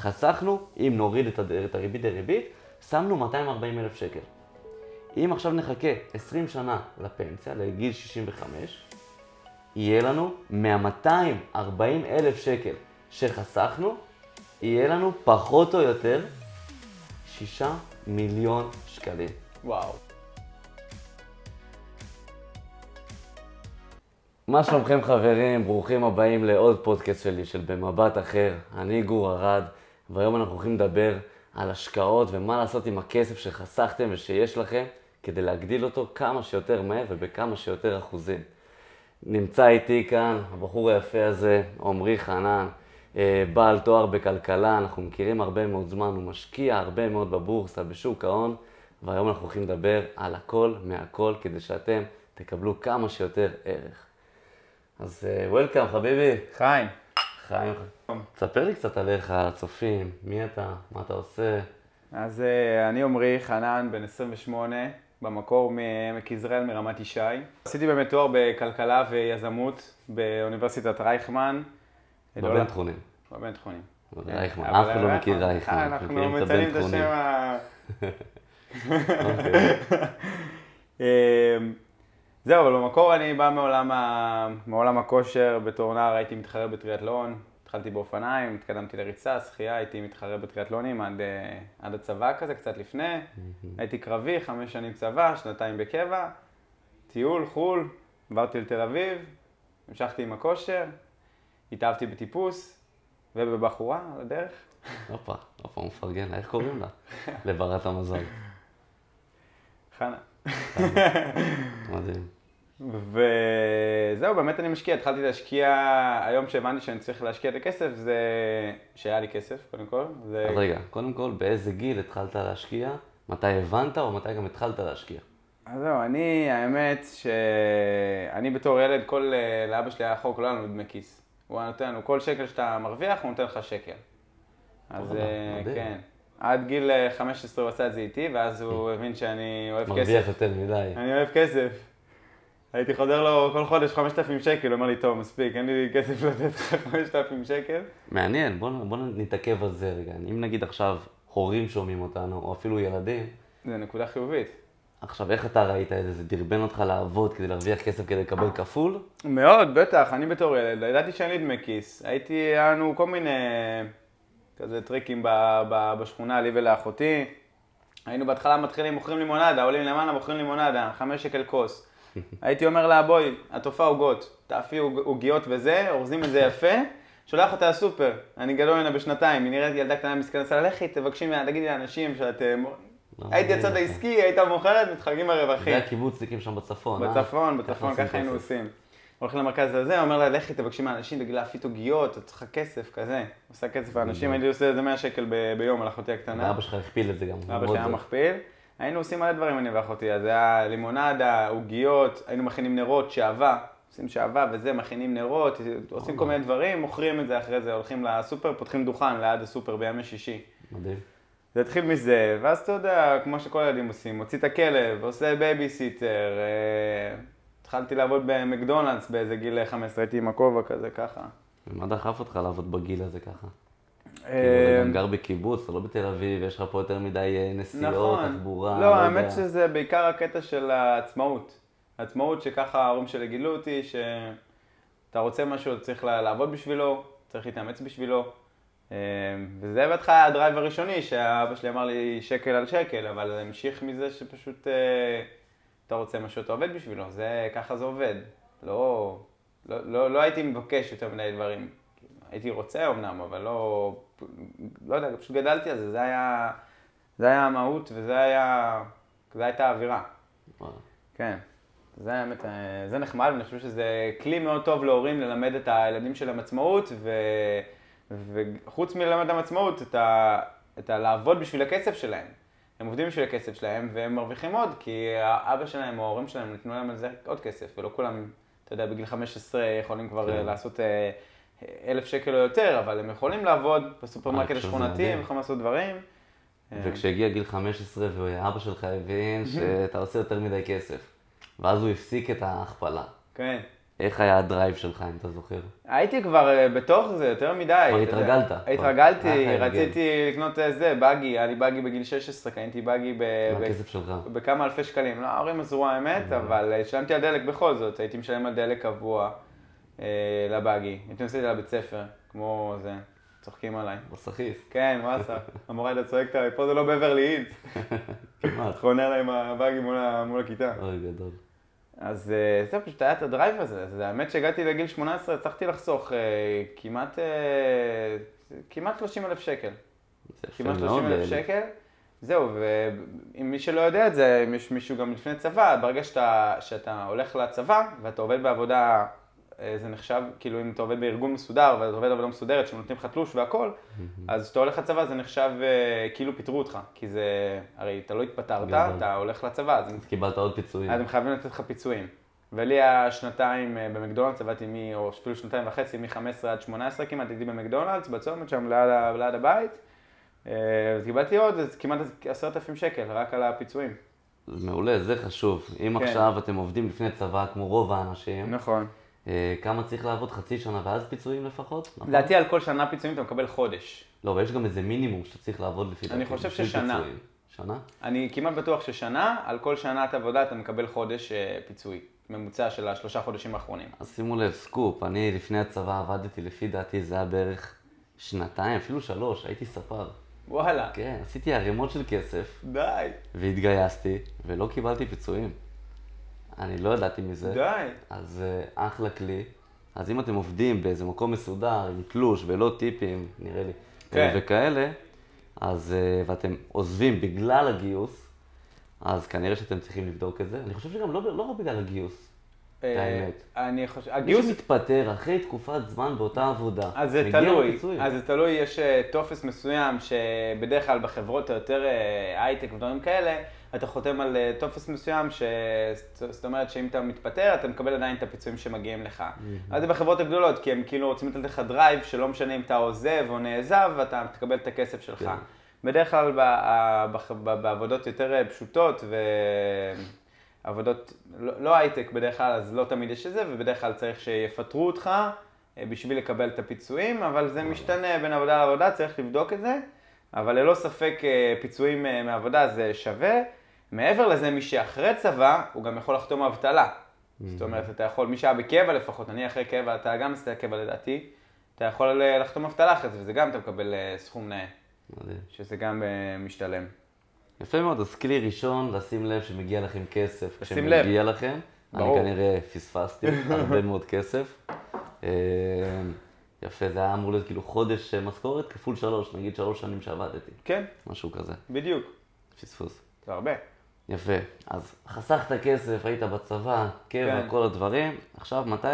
חסכנו, אם נוריד את, הריבית דריבית, שמנו 240 אלף שקל. אם עכשיו נחכה 20 שנה לפנסיה, לגיל 65, יהיה לנו מה-240 אלף שקל שחסכנו, יהיה לנו פחות או יותר 6 מיליון שקלים. וואו. מה שלומכם חברים? ברוכים הבאים לעוד פודקאסט שלי של במבט אחר. אני גור ארד, והיום אנחנו הולכים לדבר על השקעות ומה לעשות עם הכסף שחסכתם ושיש לכם כדי להגדיל אותו כמה שיותר מהר ובכמה שיותר אחוזים. נמצא איתי כאן הבחור היפה הזה, עמרי חנן, אה, בעל תואר בכלכלה, אנחנו מכירים הרבה מאוד זמן, הוא משקיע הרבה מאוד בבורסה, בשוק ההון, והיום אנחנו הולכים לדבר על הכל מהכל כדי שאתם תקבלו כמה שיותר ערך. אז וולקאם, חביבי. חיים. חיים, תספר לי קצת עליך, על הצופים, מי אתה, מה אתה עושה. אז אה, אני עמרי חנן, בן 28, במקור מעמק יזרעאל, מרמת ישי. עשיתי באמת תואר בכלכלה ויזמות באוניברסיטת רייכמן. בבין תחונים. בבין תחונים. רייכמן, אף אחד לא מכיר רייכמן, אה, אנחנו מציינים את. השם ה... זהו, אבל במקור אני בא מעולם, ה... מעולם הכושר, בתור נער הייתי מתחרה בטריאטלון, התחלתי באופניים, התקדמתי לריצה, שחייה, הייתי מתחרה בטריאטלונים עד, אה, עד הצבא כזה, קצת לפני, הייתי קרבי, חמש שנים צבא, שנתיים בקבע, טיול, חו"ל, עברתי לתל אביב, המשכתי עם הכושר, התאהבתי בטיפוס ובבחורה על הדרך. הופה, הופה, מפרגן לה, איך קוראים לה? לברת המזל. חנה. מדהים. וזהו, באמת אני משקיע, התחלתי להשקיע, היום שהבנתי שאני צריך להשקיע את הכסף, זה שהיה לי כסף, קודם כל. זה... אז רגע, קודם כל, באיזה גיל התחלת להשקיע? מתי הבנת או מתי גם התחלת להשקיע? אז זהו, אני, האמת שאני בתור ילד, כל, אה, לאבא שלי היה חוק, לא היה לנו דמי כיס. הוא היה נותן לנו, כל שקל שאתה מרוויח, הוא נותן לך שקל. אז אה. כן. עד גיל אה, 15 הוא עשה את זה איתי, ואז הוא הבין שאני אוהב כסף. מרוויח יותר מדי. אני אוהב כסף. הייתי חוזר לו כל חודש 5,000 שקל, הוא אומר לי, טוב, מספיק, אין לי כסף לתת לך 5,000 שקל. מעניין, בוא, בוא נתעכב על זה רגע. אם נגיד עכשיו הורים שומעים אותנו, או אפילו ילדים, זה נקודה חיובית. עכשיו איך אתה ראית את זה? זה דרבן אותך לעבוד כדי להרוויח כסף כדי לקבל כפול? מאוד, בטח, אני בתור ילד, ידעתי שאין לי דמי כיס. הייתי, היה לנו כל מיני כזה טריקים ב- ב- בשכונה, לי ולאחותי. היינו בהתחלה מתחילים, מוכרים לימונדה, עולים למעלה, מוכרים לימונדה, חמש שקל כוס. הייתי אומר לה, בואי, התופעה עוגות, תאפי עוג- עוגיות וזה, אורזים את זה יפה, שולח אותה לסופר. אני גדול ממנה בשנתיים, היא נראית ילדה קטנה מסכנה, עושה לה, לכי, תבקשי ממנה, תגידי לאנשים שאת... אה, לא, הייתי הצד. העסקי, היית מוכרת, מתחלקים ברווחים. זה הקיבוצניקים שם בצפון, אה? בצפון, בצפון, ככה היינו. עושים. הולך למרכז הזה, אומר לה, לכי תבקשי מהאנשים, תגיד לה, עוגיות, את צריכה כסף, כזה. עושה כסף לאנשים, הייתי עושה איזה 100 שקל ביום על אחותי הקטנה. ואבא שלך הכפיל את זה גם. אבא שלי היה. מכפיל. היינו עושים מלא דברים, אני ואחותי, אז זה היה לימונדה, עוגיות, היינו מכינים נרות, שעווה, עושים שעווה וזה, מכינים נרות, עושים כל מיני דברים, מוכרים את זה אחרי זה, הולכים לסופר, פותחים דוכן ליד הסופר בימי שישי. מדהים. זה התחיל מזה, ואז אתה יודע, כמו שכל הילדים עושים, מוציא את הכלב, עושה בייביסיטר, אה, התחלתי לעבוד במקדונלדס באיזה גיל 15, הייתי עם הכובע כזה, ככה. מה דחף אותך לעבוד בגיל הזה ככה? כאילו, אה, אתה גם גר בקיבוץ, אתה לא בתל אביב, יש לך פה יותר מדי אה, נסיעות, תחבורה, לא, האמת יודע. שזה בעיקר הקטע של העצמאות. העצמאות שככה ההורים שלי גילו אותי, שאתה רוצה משהו, אתה צריך לעבוד בשבילו, צריך להתאמץ בשבילו. אה, וזה בהתחלה הדרייב הראשוני, שהאבא שלי אמר לי שקל על שקל, אבל זה המשיך מזה שפשוט אה, אתה רוצה משהו, אתה עובד בשבילו, זה, ככה זה עובד. לא, לא, לא, לא הייתי מבקש יותר מדי דברים. הייתי רוצה אמנם, אבל לא, לא יודע, פשוט גדלתי על זה, זה היה, זה היה המהות וזה היה, זו הייתה האווירה. וואלה. כן. זה האמת, אה, זה נחמד, ואני חושב שזה כלי מאוד טוב להורים ללמד את הילדים שלהם עצמאות, ו... וחוץ מללמד אותם עצמאות, את, ה... את הלעבוד בשביל הכסף שלהם. הם עובדים בשביל הכסף שלהם, והם מרוויחים עוד, כי האבא שלהם או ההורים שלהם נתנו להם על זה עוד כסף, ולא כולם, אתה יודע, בגיל 15 יכולים כבר כן. כן. לעשות אה, אלף שקל או יותר, אבל הם יכולים לעבוד בסופרמרקט שזה השכונתי. הם יכולים לעשות דברים. אה, וכשהגיע גיל 15 ואבא שלך הבין שאתה עושה יותר מדי כסף, ואז הוא הפסיק את ההכפלה. כן. איך היה ה drive שלך, אם אתה זוכר? הייתי כבר אה, בתוך זה יותר מדי. כבר. התרגלת. התרגלתי, לך הרגל. רציתי לקנות אה, זה, באגי, היה לי באגי בגיל 16, קניתי באגי ב... מהכסף שלך. בכמה אלפי שקלים. לא, ההורים עזרו האמת, אבל אה, שילמתי על דלק בכל זאת, הייתי משלם על דלק קבוע אה, לבאגי. הייתי נוסע לבית ספר, כמו זה, צוחקים עליי. בסחיס. כן, וואסה, המורה הייתה צועקת עליי, פה זה לא בברלי הילס. כמעט. חונה עליי עם הבאגי מול הכיתה. אוי, גדול. זה יפה כמעט מאוד. 30 אלף לילד. שקל. זהו, ואם מי שלא יודע את זה, אם יש מישהו גם לפני צבא, ברגע שאתה, שאתה הולך לצבא ואתה עובד בעבודה, אה, זה נחשב, כאילו אם אתה עובד בארגון מסודר ואתה עובד בעבודה מסודרת, שנותנים לך תלוש והכל, אז כשאתה הולך לצבא זה נחשב אה, כאילו פיטרו אותך, כי זה, הרי אתה לא התפטרת. אתה הולך לצבא, אז קיבלת עוד פיצויים. אז הם חייבים לתת לך פיצויים. ולי היה שנתיים אה, במקדונלדס, עבדתי מ... או אפילו שנתיים וחצי, מ-15 עד 18 כמעט, הייתי במקדונלדס, בצומת שם ליד, ליד הבית. אה, אז קיבלתי עוד כמעט עשרת אלפים שקל, רק על הפיצויים. מעולה, זה חשוב. אם כן. עכשיו אתם עובדים לפני צבא, כמו רוב האנשים, נכון. אה, כמה צריך לעבוד? חצי שנה ואז פיצויים לפחות? נכון? לדעתי על כל שנה פיצויים אתה מקבל חודש. לא, אבל יש גם איזה מינימום שאתה צריך לעבוד לפי אני דעתי, חושב בשביל ששנה. פיצויים. שנה? אני כמעט בטוח ששנה, על כל שנת עבודה אתה מקבל חודש אה, פיצוי. ממוצע של השלושה חודשים האחרונים. אז שימו לב, סקופ, אני לפני הצבא עבדתי, לפי דעתי זה היה בערך שנתיים, אפילו שלוש, הייתי ספר. וואלה. כן, עשיתי ערימות של כסף, די. והתגייסתי, ולא קיבלתי פיצויים. אני לא ידעתי מזה. די. אז אה, אחלה כלי. אז אם אתם עובדים באיזה מקום מסודר, עם תלוש ולא טיפים, נראה לי, כן. וכאלה, אז, אה, ואתם עוזבים בגלל הגיוס, אז כנראה שאתם צריכים לבדוק את זה. אני חושב שגם לא, לא רק בגלל הגיוס. אה, האמת. אני חושב, מי הגיוס שמתפטר אחרי תקופת זמן באותה עבודה, אז זה תלוי. אז זה תלוי, יש אה, טופס מסוים שבדרך כלל בחברות היותר אה, הייטק ודברים כאלה, אתה חותם על טופס מסוים, ש... זאת אומרת שאם אתה מתפטר, אתה מקבל עדיין את הפיצויים שמגיעים לך. אז זה בחברות הגדולות, כי הם כאילו רוצים לתת לך drive, שלא משנה אם אתה עוזב או נעזב, אתה תקבל את הכסף שלך. כן. בדרך כלל בעבודות יותר פשוטות ועבודות, לא לא הייטק בדרך כלל, אז לא תמיד יש את זה, ובדרך כלל צריך שיפטרו אותך אה, בשביל לקבל את הפיצויים, אבל זה משתנה בין עבודה לעבודה, צריך לבדוק את זה, אבל ללא ספק אה, פיצויים אה, מעבודה זה שווה. מעבר לזה, מי שאחרי צבא, הוא גם יכול לחתום אבטלה. זאת אומרת, אתה יכול, מי שהיה בקבע לפחות, אני אחרי קבע, אתה גם עשית קבע לדעתי, אתה יכול לחתום אבטלה אחרי זה, וזה גם אתה מקבל סכום נאה. שזה גם משתלם. יפה מאוד, אז כלי ראשון, לשים לב שמגיע לכם כסף. לשים לב. כשמגיע לכם, ברור. אני כנראה פספסתי הרבה מאוד כסף. אה, יפה, זה היה אמור להיות כאילו חודש אה, משכורת כפול שלוש, נגיד שלוש שנים שעבדתי, כן, משהו כזה, בדיוק. פספוס. זה הרבה. יפה, אז חסכת כסף, היית בצבא, קבע, כן. כל הדברים, עכשיו מתי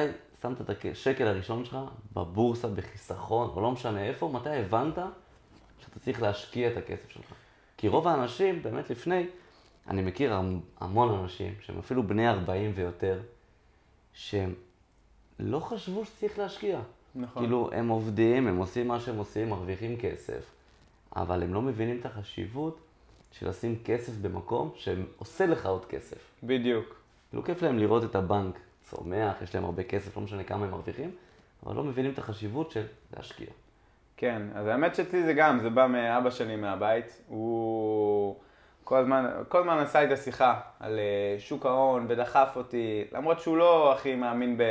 שמת את השקל הראשון שלך בבורסה, בחיסכון, או לא משנה איפה, מתי הבנת שאתה צריך להשקיע את הכסף שלך? כי רוב האנשים, באמת לפני, אני מכיר המ- המון אנשים, שהם אפילו בני 40 ויותר, שהם לא חשבו שצריך להשקיע. נכון. כאילו, הם עובדים, הם עושים מה שהם עושים, מרוויחים כסף, אבל הם לא מבינים את החשיבות של לשים כסף במקום שעושה לך עוד כסף. בדיוק. כאילו, כיף להם לראות את הבנק צומח, יש להם הרבה כסף, לא משנה כמה הם מרוויחים, אבל לא מבינים את החשיבות של להשקיע. כן, אז האמת שאצלי זה גם, זה בא מאבא שלי מהבית. הוא כל הזמן, כל הזמן עשה איתה שיחה על אה, שוק ההון ודחף אותי, למרות שהוא לא הכי מאמין ב...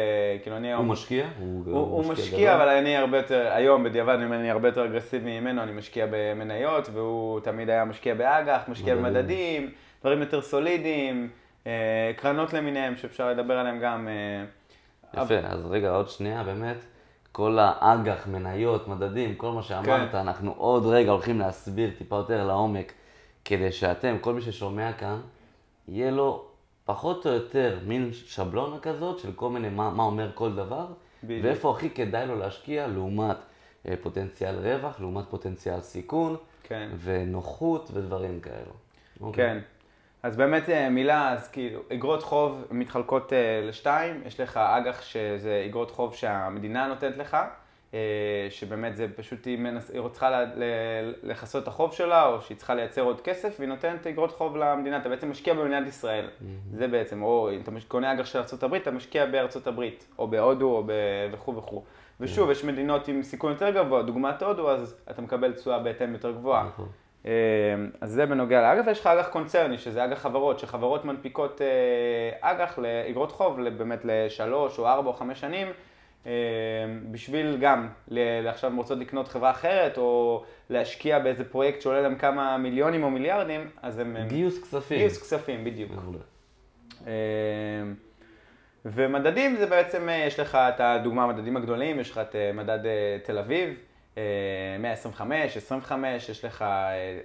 כאילו אני הוא היום... משקיע? הוא, הוא, הוא משקיע, אבל אני הרבה יותר, היום בדיעבד אני אומר, אני הרבה יותר אגרסיבי ממנו, אני משקיע במניות, והוא תמיד היה משקיע באג"ח, משקיע. במדדים, דברים יותר סולידיים, אה, קרנות למיניהם שאפשר לדבר עליהם גם. אה, יפה, אז רגע, עוד שנייה, באמת, כל האג"ח, מניות, מדדים, כל מה שאמרת, כן. אנחנו עוד רגע הולכים להסביר טיפה יותר לעומק, כדי שאתם, כל מי ששומע כאן, יהיה לו פחות או יותר מין שבלונה כזאת של כל מיני, מה, מה אומר כל דבר, בדיוק. ואיפה הכי כדאי לו להשקיע לעומת אה, פוטנציאל רווח, לעומת פוטנציאל סיכון, כן. ונוחות ודברים כאלו. אוקיי. אז באמת אה, מילה, אז כאילו, אגרות חוב מתחלקות אה, לשתיים, יש לך אג"ח שזה אגרות חוב שהמדינה נותנת לך, אה, שבאמת זה פשוט, היא, מנס, היא צריכה לכסות את החוב שלה, או שהיא צריכה לייצר עוד כסף, והיא נותנת אגרות חוב למדינה, אתה בעצם משקיע במדינת ישראל. זה בעצם, או אם אתה קונה אג"ח של ארה"ב, אתה משקיע בארצות הברית, או בהודו, או ב... וכו' וכו'. ושוב, יש מדינות עם סיכון יותר גבוה, דוגמת הודו, אז אתה מקבל תשואה בהתאם יותר גבוהה. נכון. אה, אז זה בנוגע לאג"ח, ויש לך אג"ח קונצרני, שזה אג"ח חברות, שחברות מנפיקות אה, אג"ח לאגרות חוב, באמת לשלוש או ארבע או חמש שנים, אה, בשביל גם, עכשיו הן רוצות לקנות חברה אחרת, או להשקיע באיזה פרויקט שעולה להם כמה מיליונים או מיליארדים, אז הם... גיוס כספים. גיוס כספים, בדיוק. ומדדים זה בעצם, יש לך את הדוגמה המדדים הגדולים, יש לך את מדד תל אביב, 125, 25, יש לך אה,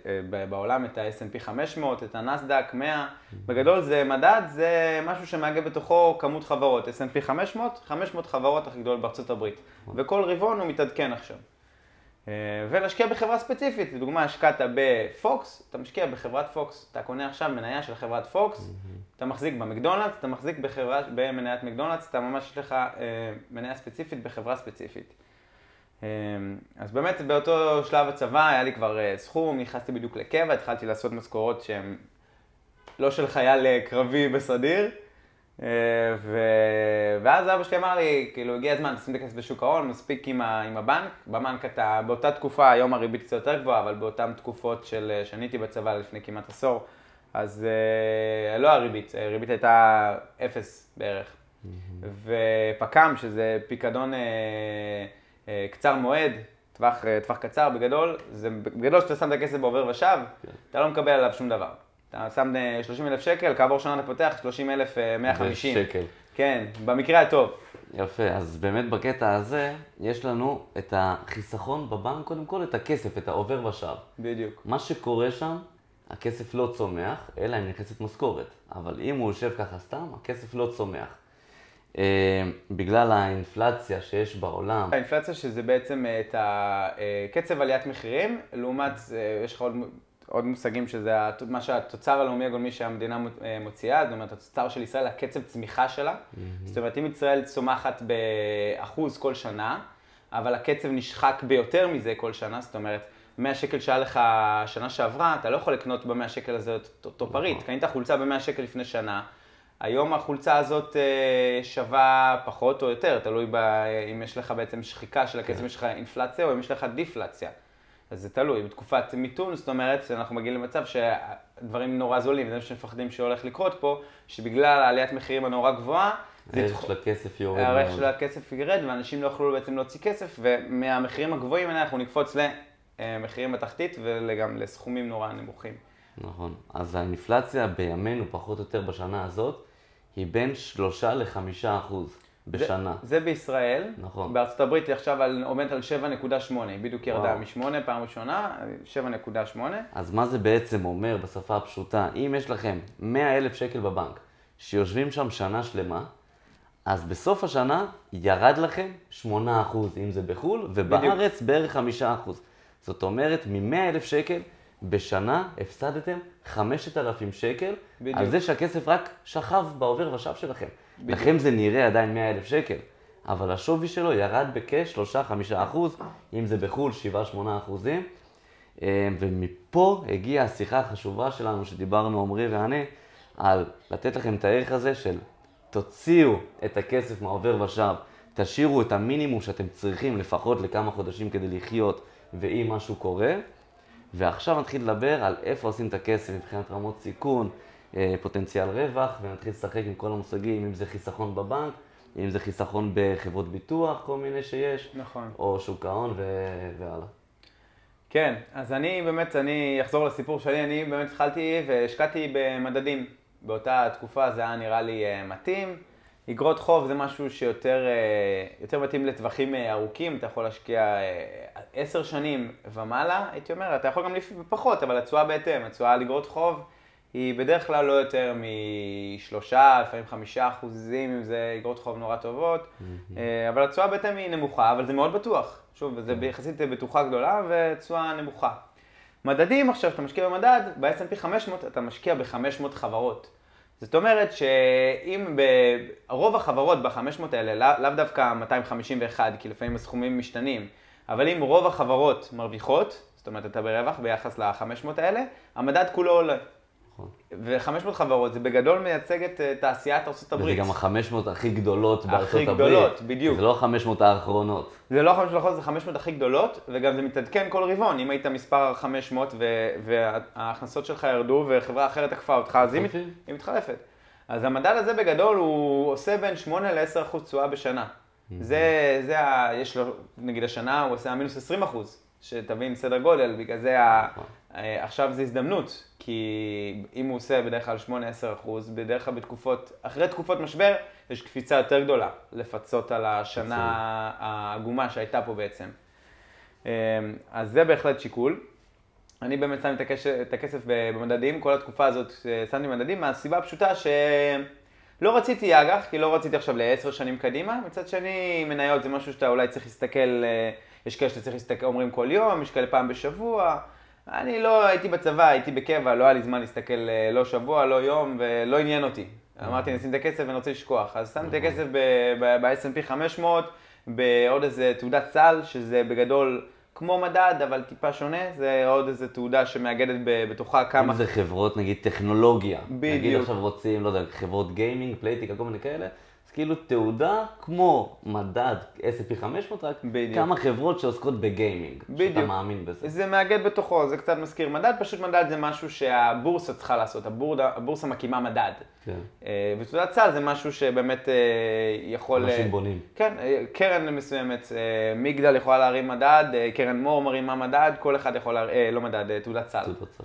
אה, בעולם את ה-S&P 500, את הנסדק 100. בגדול זה מדד, זה משהו שמאגד בתוכו כמות חברות, S&P 500, 500 חברות הכי גדולות בארצות הברית. וכל רבעון הוא מתעדכן עכשיו. אה, ולהשקיע בחברה ספציפית, לדוגמה השקעת בפוקס, אתה משקיע בחברת פוקס, אתה קונה עכשיו מניה של חברת פוקס, אתה מחזיק במקדונלדס, אתה מחזיק בחברה, במניית מקדונלדס, אתה ממש יש לך אה, מניה ספציפית בחברה ספציפית. אה, אז באמת באותו שלב הצבא היה לי כבר אה, סכום, נכנסתי בדיוק לקבע, התחלתי לעשות משכורות שהן לא של חייל אה, קרבי בסדיר. אה, ו... ואז אבא שלי אמר לי, כאילו, הגיע הזמן, תשים את הכסף בשוק ההון, מספיק עם, ה... עם הבנק. בבנק אתה, באותה תקופה, היום הריבית קצת יותר גבוהה, אבל באותן תקופות של שאני הייתי בצבא לפני כמעט עשור, אז אה, לא הריבית, הריבית הייתה אפס בערך. ופק"ם, שזה פיקדון קצר מועד, טווח, אה, טווח קצר בגדול, זה בגדול שאתה שם את הכסף בעובר ושב, אתה לא מקבל עליו שום דבר. אתה שם 30 אלף שקל, כעבור שנה אתה פותח 30 אלף 150. שקל. כן, במקרה הטוב. יפה, אז באמת בקטע הזה, יש לנו את החיסכון בבנק, קודם כל את הכסף, את העובר ושב. בדיוק. מה שקורה שם, הכסף לא צומח, אלא אם נכנסת משכורת. אבל אם הוא יושב ככה סתם, הכסף לא צומח. אה, בגלל האינפלציה שיש בעולם, האינפלציה שזה בעצם אה, את הקצב עליית מחירים, לעומת, אה, יש לך עוד, עוד מושגים שזה מה שהתוצר הלאומי הגולמי שהמדינה אה, מוציאה, זאת אומרת התוצר של ישראל, הקצב צמיחה שלה. זאת אומרת אם ישראל צומחת באחוז כל שנה, אבל הקצב נשחק ביותר מזה כל שנה, זאת אומרת 100 שקל שהיה לך שנה שעברה, אתה לא יכול לקנות ב-100 שקל הזה אותו פריט. קנית חולצה ב-100 שקל לפני שנה. היום החולצה הזאת אה, שווה פחות או יותר, תלוי ב, אם יש לך בעצם שחיקה של הכסף, כן. יש לך אינפלציה או אם יש לך דיפלציה. אז זה תלוי. בתקופת מיתון, זאת אומרת, שאנחנו מגיעים למצב שהדברים נורא זולים, וזה מה שמפחדים שהולך לקרות פה, שבגלל העליית מחירים הנורא גבוהה, הערך של הכסף יורד הערך. של הכסף ירד, ואנשים לא יוכלו בעצם להוציא כסף, ומהמחירים הגבוהים האלה אנחנו נקפוץ למחירים בתחתית וגם לסכומים נורא נמוכים. נכון. אז האינפלציה בימינו, פחות או יותר בשנה הזאת, היא בין 3 ל-5 אחוז בשנה. זה, זה בישראל. נכון. בארצות הברית היא עכשיו על- עומדת על 7.8, היא בדיוק ירדה וואו. מ-8 פעם ראשונה, 7.8. אז מה זה בעצם אומר בשפה הפשוטה? אם יש לכם 100 אלף שקל בבנק, שיושבים שם שנה שלמה, אז בסוף השנה ירד לכם 8 אחוז, אם זה בחו"ל, ובארץ בערך 5 אחוז. זאת אומרת, מ-100 אלף שקל בשנה הפסדתם 5,000 שקל, בדיוק. על זה שהכסף רק שכב בעובר ושב שלכם. לכם זה נראה עדיין 100 אלף שקל, אבל השווי שלו ירד בכ-3-5 אחוז, אם זה בחו"ל 7-8 אחוזים. אה, ומפה הגיעה השיחה החשובה שלנו, שדיברנו עמרי ואני, על לתת לכם את הערך הזה של תוציאו את הכסף מהעובר ושב, תשאירו את המינימום שאתם צריכים לפחות לכמה חודשים כדי לחיות, ואם משהו קורה. ועכשיו נתחיל לדבר על איפה עושים את הכסף מבחינת רמות סיכון, אה, פוטנציאל רווח, ונתחיל לשחק עם כל המושגים, אם זה חיסכון בבנק, אם זה חיסכון בחברות ביטוח, כל מיני שיש, נכון. או שוק ההון ו- והלאה. כן, אז אני באמת, אני אחזור לסיפור שלי, אני באמת התחלתי והשקעתי במדדים. באותה תקופה זה היה נראה לי אה, מתאים. אגרות חוב זה משהו שיותר אה, יותר מתאים לטווחים אה, ארוכים, אתה יכול להשקיע אה, עשר שנים ומעלה, הייתי אומר, אתה יכול גם פחות, אבל התשואה בהתאם, התשואה על אגרות חוב היא בדרך כלל לא יותר משלושה, לפעמים חמישה אחוזים, אם זה אגרות חוב נורא טובות, אבל התשואה בהתאם היא נמוכה, אבל זה מאוד בטוח. שוב, זה יחסית בטוחה גדולה ותשואה נמוכה. מדדים עכשיו, אתה משקיע במדד, ב-S&P 500 אתה משקיע ב-500 חברות. זאת אומרת שאם ברוב החברות ב-500 האלה, לאו לאו דווקא 251, כי לפעמים הסכומים משתנים, אבל אם רוב החברות מרוויחות, זאת אומרת אתה ברווח ביחס ל-500 האלה, המדד כולו עולה. נכון. ו-500 חברות, זה בגדול מייצג את אה, תעשיית ארצות וזה. גם ה-500 הכי גדולות בארצות הברית. גדולות, בדיוק. זה לא ה-500 האחרונות. זה לא 500 לחודש, זה 500 הכי גדולות, וגם זה מתעדכן כל רבעון. אם היית מספר 500 ו- וההכנסות שלך ירדו וחברה אחרת עקפה אותך, אז היא, מת- מתחלפים. היא מתחלפת. אז המדד הזה בגדול הוא עושה בין 8 ל-10 אחוז תשואה בשנה. זה, זה ה... יש לו, נגיד השנה הוא עושה מינוס 20 אחוז, שתבין סדר גודל, בגלל זה ה... נכון. אה, עכשיו זה הזדמנות, כי אם הוא עושה בדרך כלל 8-10 אחוז, בדרך כלל בתקופות, אחרי תקופות משבר, יש קפיצה יותר גדולה לפצות על השנה העגומה שהייתה פה בעצם. אה, אז זה בהחלט שיקול. אני באמת שמתי את הכסף במדדים, כל התקופה הזאת אה, שמתי במדדים, מהסיבה הפשוטה שלא רציתי אג"ח, כי לא רציתי עכשיו לעשר שנים קדימה. מצד שני, מניות זה משהו שאתה אולי צריך להסתכל, יש כאלה שאתה צריך להסתכל, אומרים כל יום, יש כאלה פעם בשבוע. אני לא הייתי בצבא, הייתי בקבע, לא היה לי זמן להסתכל אה, לא שבוע, לא יום, ולא עניין אותי. אמרתי, אני אשים את הכסף ואני רוצה לשכוח. אז שמתי את הכסף ב-S&P 500, בעוד איזה תעודת סל, שזה בגדול כמו מדד, אבל טיפה שונה. זה עוד איזה תעודה שמאגדת בתוכה כמה... אם זה חברות, נגיד, טכנולוגיה. נגיד בדיוק. עכשיו רוצים, לא יודע, חברות גיימינג, פלייטיקה, כל מיני כאלה. אז כאילו תעודה כמו מדד S&P 500, רק בדיוק. כמה חברות שעוסקות בגיימינג. שאתה בדיוק. מאמין בזה. זה מאגד בתוכו, זה קצת מזכיר מדד, פשוט מדד זה משהו שהבורסה צריכה לעשות, הבורדה, הבורסה מקימה מדד. כן. אה, ותעודת סל זה משהו שבאמת אה, יכול... אנשים אה, בונים. כן, קרן מסוימת, מגדל יכולה להרים מדד, קרן מור מרימה מדד, כל אחד יכול להרים, אה, לא מדד, תעודת סל. תעודות סל.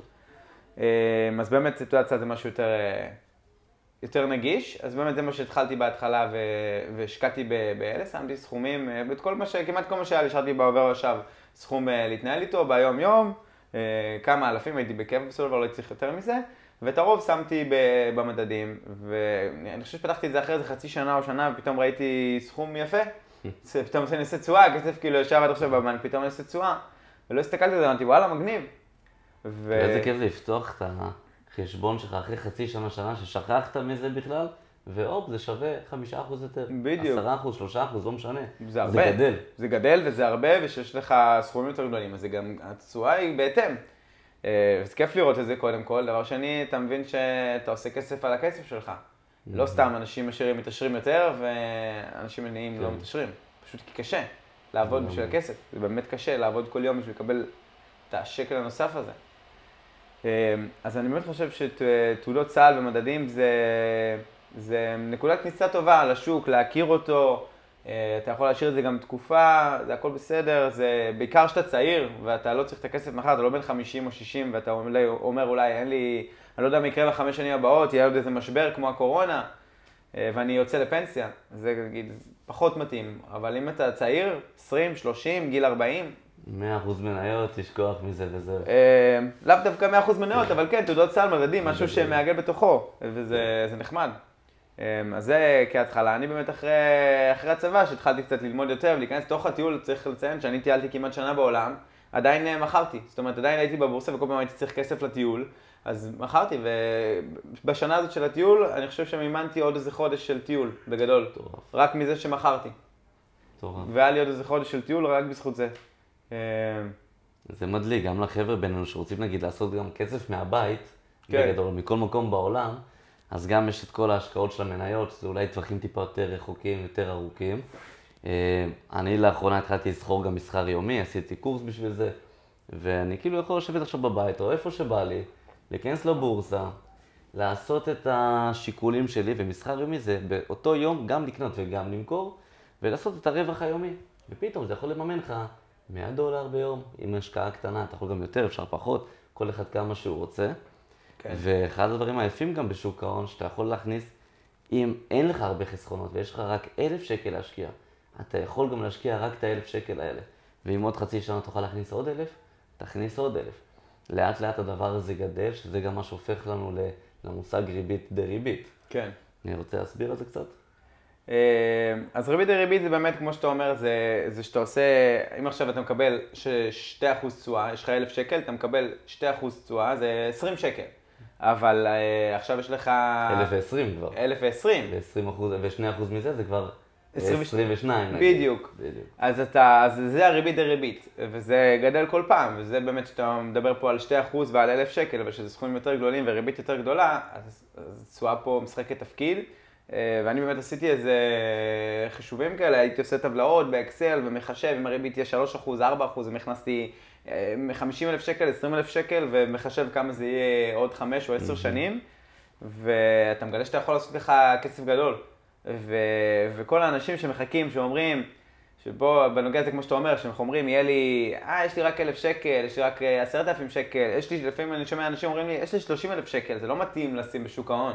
אז באמת תעודת סל זה משהו יותר, יותר נגיש, אז באמת זה מה שהתחלתי בהתחלה ו- והשקעתי ב- באלה, שמתי סכומים, אה, את כל מה ש... כמעט כל מה שהיה לי, השארתי בעובר ושב סכום אה, להתנהל איתו ביום יום, אה, כמה אלפים, הייתי בקבע בסופו של דבר, לא צריך יותר מזה, ואת הרוב שמתי ב- במדדים, ואני חושב שפתחתי את זה אחרי איזה חצי שנה או שנה, ופתאום ראיתי סכום יפה, פתאום אני עושה תשואה, הכסף כאילו ישב עד עכשיו בבנק, פתאום אני עושה תשואה, ולא הסתכלתי על זה, אמרתי וואלה מגניב. ו... ואיזה כיף לפתוח את החשבון שלך אחרי חצי שנה, שנה, ששכחת מזה בכלל, והופ, זה שווה חמישה אחוז יותר. בדיוק. עשרה אחוז, שלושה אחוז, לא משנה. זה הרבה. זה גדל. זה גדל וזה הרבה, ושיש לך סכומים יותר גדולים, אז זה גם, התשואה היא בהתאם. אה, וזה כיף לראות את זה קודם כל. דבר שני, אתה מבין שאתה עושה כסף על הכסף שלך. לא סתם אנשים עשירים מתעשרים יותר, ואנשים עניים לא כן. מתעשרים. פשוט כי קשה לעבוד בשביל הכסף. זה באמת קשה לעבוד כל יום בשביל לקבל את השקל הנוסף הזה. אה, אז אני באמת חושב שתעודות צה"ל ומדדים זה, זה נקודת כניסה טובה לשוק, להכיר אותו. אה, אתה יכול להשאיר את זה גם תקופה, זה הכל בסדר, זה בעיקר כשאתה צעיר ואתה לא צריך את הכסף מחר, אתה לא בן 50 או 60 ואתה אומר, אומר אולי אין לי, אני לא יודע מה יקרה בחמש שנים הבאות, יהיה עוד איזה משבר כמו הקורונה אה, ואני יוצא לפנסיה, זה נגיד פחות מתאים, אבל אם אתה צעיר, 20, 30, גיל 40, מאה אחוז מניות, לשכוח מזה וזהו. אה, לאו דווקא 100% מניות, אבל כן, תעודות סל, מדדים, משהו שמעגל בתוכו, וזה זה נחמד. אה, אז זה כהתחלה. אני באמת אחרי, אחרי הצבא, שהתחלתי קצת ללמוד יותר ולהיכנס לתוך הטיול, צריך לציין שאני טיילתי כמעט שנה בעולם, עדיין אה, מכרתי. זאת אומרת, עדיין הייתי בבורסה וכל פעם הייתי צריך כסף לטיול, אז מכרתי, ובשנה הזאת של הטיול, אני חושב שמימנתי עוד איזה חודש של טיול, בגדול. מטורף, רק מזה שמכרתי. והיה לי עוד איזה חודש של טיול רק בזכות זה. אה, זה מדליק, גם לחבר'ה בינינו שרוצים נגיד לעשות גם כסף מהבית, כן. בגדול, מכל מקום בעולם, אז גם יש את כל ההשקעות של המניות, שזה אולי טווחים טיפה יותר רחוקים, יותר ארוכים. אה, אני לאחרונה התחלתי לסחור גם מסחר יומי, עשיתי קורס בשביל זה, ואני כאילו יכול לשבת עכשיו בבית, או איפה שבא לי, להיכנס לבורסה, לעשות את השיקולים שלי, ומסחר יומי זה באותו יום גם לקנות וגם למכור, ולעשות את הרווח היומי. ופתאום זה יכול לממן לך 100 דולר ביום, עם השקעה קטנה, אתה יכול גם יותר, אפשר פחות, כל אחד כמה שהוא רוצה. כן. ואחד הדברים היפים גם בשוק ההון, שאתה יכול להכניס, אם אין לך הרבה חסכונות ויש לך רק אלף שקל להשקיע, אתה יכול גם להשקיע רק את האלף שקל האלה. ואם עוד חצי שנה תוכל להכניס עוד אלף, תכניס עוד אלף. לאט לאט הדבר הזה גדל, שזה גם מה שהופך לנו למושג ריבית דריבית. כן. אני רוצה להסביר על זה קצת? אה, אז ריבית דריבית זה באמת, כמו שאתה אומר, זה, זה שאתה עושה, אם עכשיו אתה מקבל ש- 2% תשואה, יש לך 1,000 שקל, אתה מקבל 2% תשואה, זה 20 שקל. אבל אה, עכשיו יש לך... 1,020 כבר. 1,020. ו-20 אחוז, ו-2 אחוז מזה זה כבר 20 22. נגיד. בדיוק. בדיוק. אז אתה, אז זה הריבית דריבית, וזה גדל כל פעם, וזה באמת שאתה מדבר פה על 2% ועל 1,000 שקל, אבל שזה סכומים יותר גדולים וריבית יותר גדולה, אז אז תשואה פה משחקת תפקיד. אה, ואני באמת עשיתי איזה חישובים כאלה, הייתי עושה טבלאות באקסל ומחשב, אם הריבית תהיה 3%, 4%, והכנסתי מ-50,000 שקל, 20,000 שקל, ומחשב כמה זה יהיה עוד 5 או 10 שנים, ואתה מגלה שאתה יכול לעשות לך כסף גדול. ו- וכל האנשים שמחכים, שאומרים, שבו, בנוגע לזה, כמו שאתה אומר, שהם אומרים, יהיה לי, אה, יש לי רק אלף שקל, יש לי רק אה, עשרת אלפים שקל, יש לי, לפעמים אני שומע אנשים אומרים לי, יש לי שלושים אלף שקל, זה לא מתאים לשים בשוק ההון.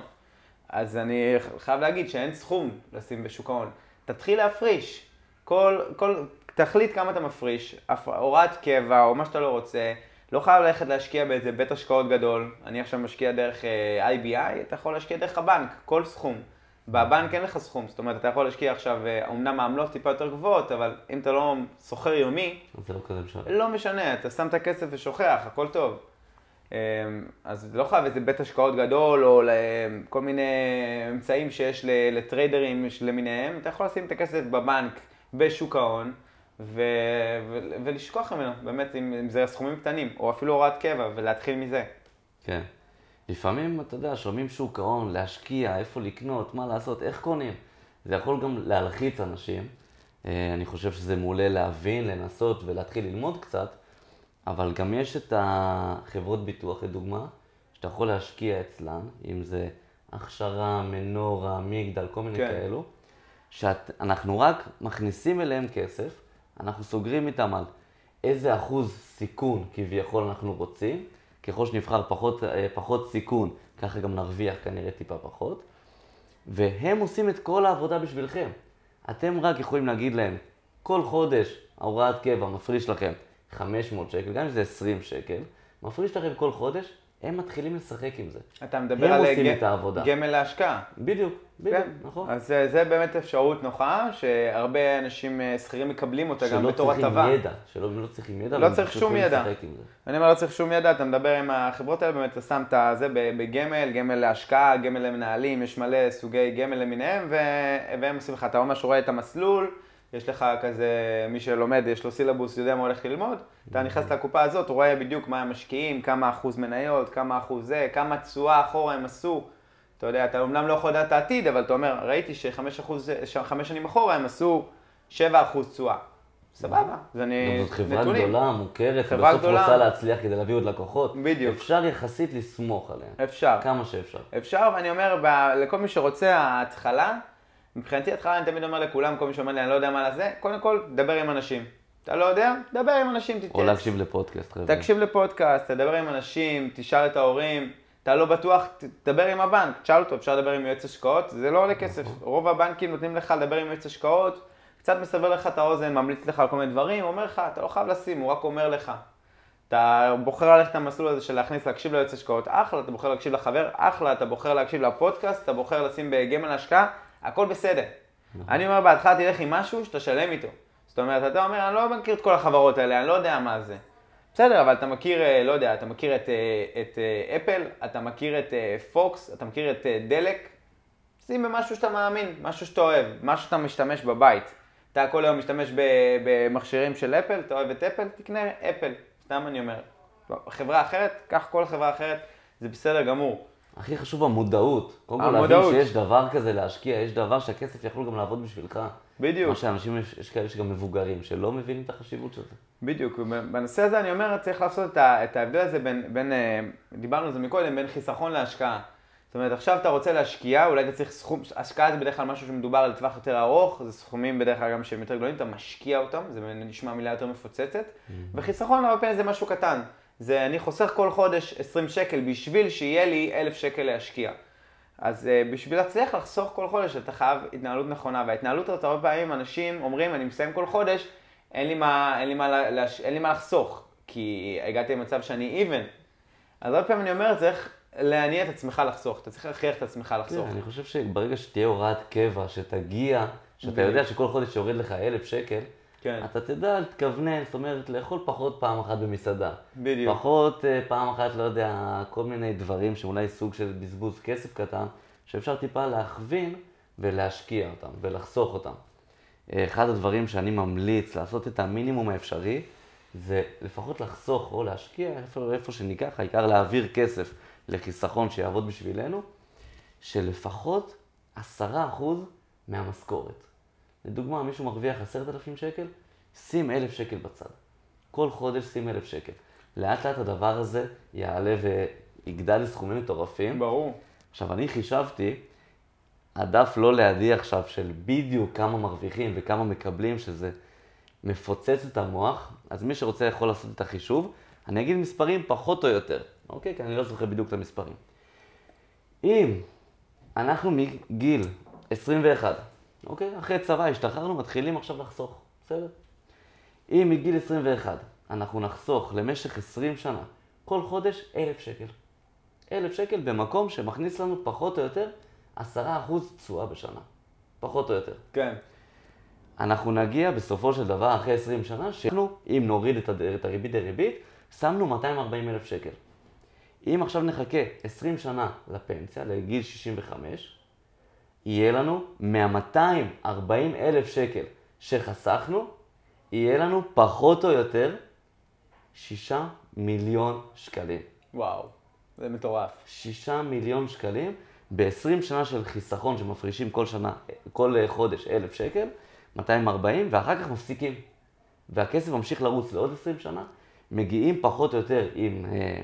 אז אני חייב להגיד שאין סכום לשים בשוק ההון. תתחיל להפריש. כל, כל, תחליט כמה אתה מפריש, הוראת קבע או מה שאתה לא רוצה. לא חייב ללכת להשקיע באיזה בית השקעות גדול. אני עכשיו משקיע דרך אה, IBI, אתה יכול להשקיע דרך הבנק, כל סכום. בבנק אין לך סכום, זאת אומרת, אתה יכול להשקיע עכשיו, אה, אמנם העמלות טיפה יותר גבוהות, אבל אם אתה לא סוחר יומי, זה לא כזה משנה. לא משנה, אתה שם את הכסף ושוכח, הכל טוב. אמ, אז לא חייב איזה בית השקעות גדול, או ל- כל מיני אמצעים שיש לטריידרים למיניהם, אתה יכול לשים את הכסף בבנק, בשוק ההון, ו- ו- ולשכוח ממנו, באמת, אם, אם זה סכומים קטנים, או אפילו הוראת קבע, ולהתחיל מזה. כן. לפעמים, אתה יודע, שומעים שוק ההון, להשקיע, איפה לקנות, מה לעשות, איך קונים. זה יכול גם להלחיץ אנשים. אה, אני חושב שזה מעולה להבין, לנסות ולהתחיל ללמוד קצת, אבל גם יש את החברות ביטוח, לדוגמה, שאתה יכול להשקיע אצלן, אם זה הכשרה, מנורה, מגדל, כל מיני כן. כאלו, שאנחנו רק מכניסים אליהם כסף, אנחנו סוגרים איתם על איזה אחוז סיכון כביכול אנחנו רוצים, ככל שנבחר פחות, אה, פחות סיכון, ככה גם נרוויח כנראה טיפה פחות, והם עושים את כל העבודה בשבילכם. אתם רק יכולים להגיד להם, כל חודש ההוראת קבע מפריש לכם 500 שקל, גם אם זה 20 שקל, מפריש לכם כל חודש, הם מתחילים לשחק עם זה. אתה מדבר על ג-. גמל להשקעה. בדיוק, בדיוק, כן. נכון. אז זה, זה באמת אפשרות נוחה, שהרבה אנשים אה, שכירים מקבלים אותה גם שלא בתור צריכים הטבה. ידע, שלא לא צריכים ידע, לא צריך שום ידע. אני אומר, לא צריך שום ידע, אתה מדבר עם החברות האלה, באמת אתה שם את זה בגמל, גמל להשקעה, גמל למנהלים, יש מלא סוגי גמל למיניהם. והם עושים לך, אתה ממש רואה את המסלול, יש לך כזה, מי שלומד, יש לו סילבוס, יודע מה הולך ללמוד, אתה נכנס לקופה הזאת, הוא רואה בדיוק מה הם משקיעים, כמה אחוז מניות, כמה אחוז זה, כמה תשואה אחורה הם עשו. אתה יודע, אתה אומנם לא יכול לדעת את העתיד, אבל אתה אומר, ראיתי שחמש אחוז, חמש שנים אחורה הם עשו שבע אחוז תשואה. סבבה, אז אני... זאת חברה נתונים. גדולה, מוכרת, חברה ובסוף גדולה. רוצה להצליח כדי להביא עוד לקוחות. בדיוק. אפשר יחסית לסמוך עליהם. אפשר. כמה שאפשר. אפשר, ואני אומר, ב- לכל מי שרוצה, ההתחלה, מבחינתי ההתחלה, אני תמיד אומר לכולם, כל מי שאומר לי, אני לא יודע מה לזה, קודם כל, דבר עם אנשים. אתה לא יודע? דבר עם אנשים, או תתייעץ. להקשיב לפודקאסט, חבר'ה. תקשיב לפודקאסט, תדבר עם אנשים, תשאל את ההורים. אתה לא בטוח, תדבר עם הבנק, תשאל אותו, אפשר לדבר עם יועץ השקעות, זה לא עולה כסף. רוב הבנקים נותנים לך לדבר עם יועץ השקעות, קצת מסבר לך את האוזן, ממליץ לך על כל מיני דברים, אומר לך, אתה לא חייב לשים, הוא רק אומר לך. אתה בוחר ללכת למסלול הזה של להכניס, להקשיב ליועץ השקעות, אחלה, אתה בוחר להקשיב לחבר, אחלה, אתה בוחר להקשיב לפודקאסט, אתה בוחר לשים בגמל השקעה, הכל בסדר. אני אומר, בהתחלה תלך עם משהו שאתה שלם איתו. זאת אומרת, אתה אומר, אני לא מכיר את כל החברות האלה, אני לא יודע מה זה. בסדר, אבל אתה מכיר, אה, לא יודע, אתה מכיר את, אה, את אה, אפל, אתה מכיר את פוקס, אתה מכיר את דלק, שים במשהו שאתה מאמין, משהו שאתה אוהב, משהו שאתה משתמש בבית. אתה כל היום משתמש במכשירים של אפל, אתה אוהב את אפל, תקנה אפל, סתם אני אומר. חברה אחרת, קח כל חברה אחרת, זה בסדר גמור. הכי חשוב המודעות. קודם כל להבין. שיש דבר כזה להשקיע, יש דבר שהכסף יכול גם לעבוד בשבילך. בדיוק. מה שאנשים, יש, יש כאלה שגם מבוגרים, שלא מבינים את החשיבות של זה. בדיוק, בנושא הזה אני אומר, צריך לעשות את, ה, את ההבדל הזה בין, בין, אה, דיברנו על זה מקודם, בין חיסכון להשקעה. זאת אומרת, עכשיו אתה רוצה להשקיע, אולי אתה צריך סכום, השקעה זה בדרך כלל משהו שמדובר על טווח יותר ארוך, זה סכומים בדרך כלל גם שהם יותר גדולים, אתה משקיע אותם, זה נשמע מילה יותר מפוצצת, וחיסכון הרבה פעמים זה משהו קטן. זה אני חוסך כל חודש 20 שקל בשביל שיהיה לי 1,000 שקל להשקיע. אז uh, בשביל להצליח לחסוך כל חודש, אתה חייב התנהלות נכונה, וההתנהלות הזאת הרבה פעמים אנשים אומרים, אני מסיים כל חודש, אין לי מה, אין לי מה, לה- להש... אין לי מה לחסוך, כי הגעתי למצב שאני even. אז הרבה פעמים אני אומר, צריך להניע את עצמך לחסוך, אתה צריך להכריח את עצמך לחסוך. כן, אני חושב שברגע שתהיה הוראת קבע, שתגיע, שאתה. יודע שכל חודש יורד לך אלף שקל, כן. אתה תדע להתכוונן, זאת אומרת, לאכול פחות פעם אחת במסעדה. בדיוק. פחות אה, פעם אחת, לא יודע, כל מיני דברים שאולי סוג של בזבוז כסף קטן, שאפשר טיפה להכווין ולהשקיע אותם ולחסוך אותם. אחד הדברים שאני ממליץ לעשות את המינימום האפשרי, זה לפחות לחסוך או להשקיע איפה, איפה שניקח, העיקר להעביר כסף לחיסכון שיעבוד בשבילנו, שלפחות עשרה אחוז מהמשכורת. לדוגמה, מישהו מרוויח עשרת אלפים שקל, שים אלף שקל בצד. כל חודש שים אלף שקל. לאט לאט הדבר הזה יעלה ויגדל לסכומים מטורפים. ברור. עכשיו, אני חישבתי, הדף לא לידי עכשיו של בדיוק כמה מרוויחים וכמה מקבלים, שזה מפוצץ את המוח, אז מי שרוצה יכול לעשות את החישוב. אני אגיד מספרים פחות או יותר, אוקיי? כי אני לא זוכר בדיוק את המספרים. אם אנחנו מגיל 21, אוקיי? אחרי צבא השתחררנו, מתחילים עכשיו לחסוך, בסדר? אם מגיל 21 אנחנו נחסוך למשך 20 שנה, כל חודש 1,000 שקל. 1,000 שקל במקום שמכניס לנו פחות או יותר 10% תשואה בשנה. פחות או יותר. כן. אנחנו נגיע בסופו של דבר, אחרי 20 שנה, שאנחנו, אם נוריד את, הד... את הריבית דריבית, שמנו 240 אלף שקל. אם עכשיו נחכה 20 שנה לפנסיה, לגיל 65, יהיה לנו מה-240 אלף שקל שחסכנו, יהיה לנו פחות או יותר 6 מיליון שקלים. וואו. זה מטורף. 6 מיליון שקלים ב-20 שנה של חיסכון שמפרישים כל שנה, כל חודש 1,000 שקל, 240, ואחר כך מפסיקים. והכסף ממשיך לרוץ לעוד 20 שנה, מגיעים פחות או יותר עם, אה,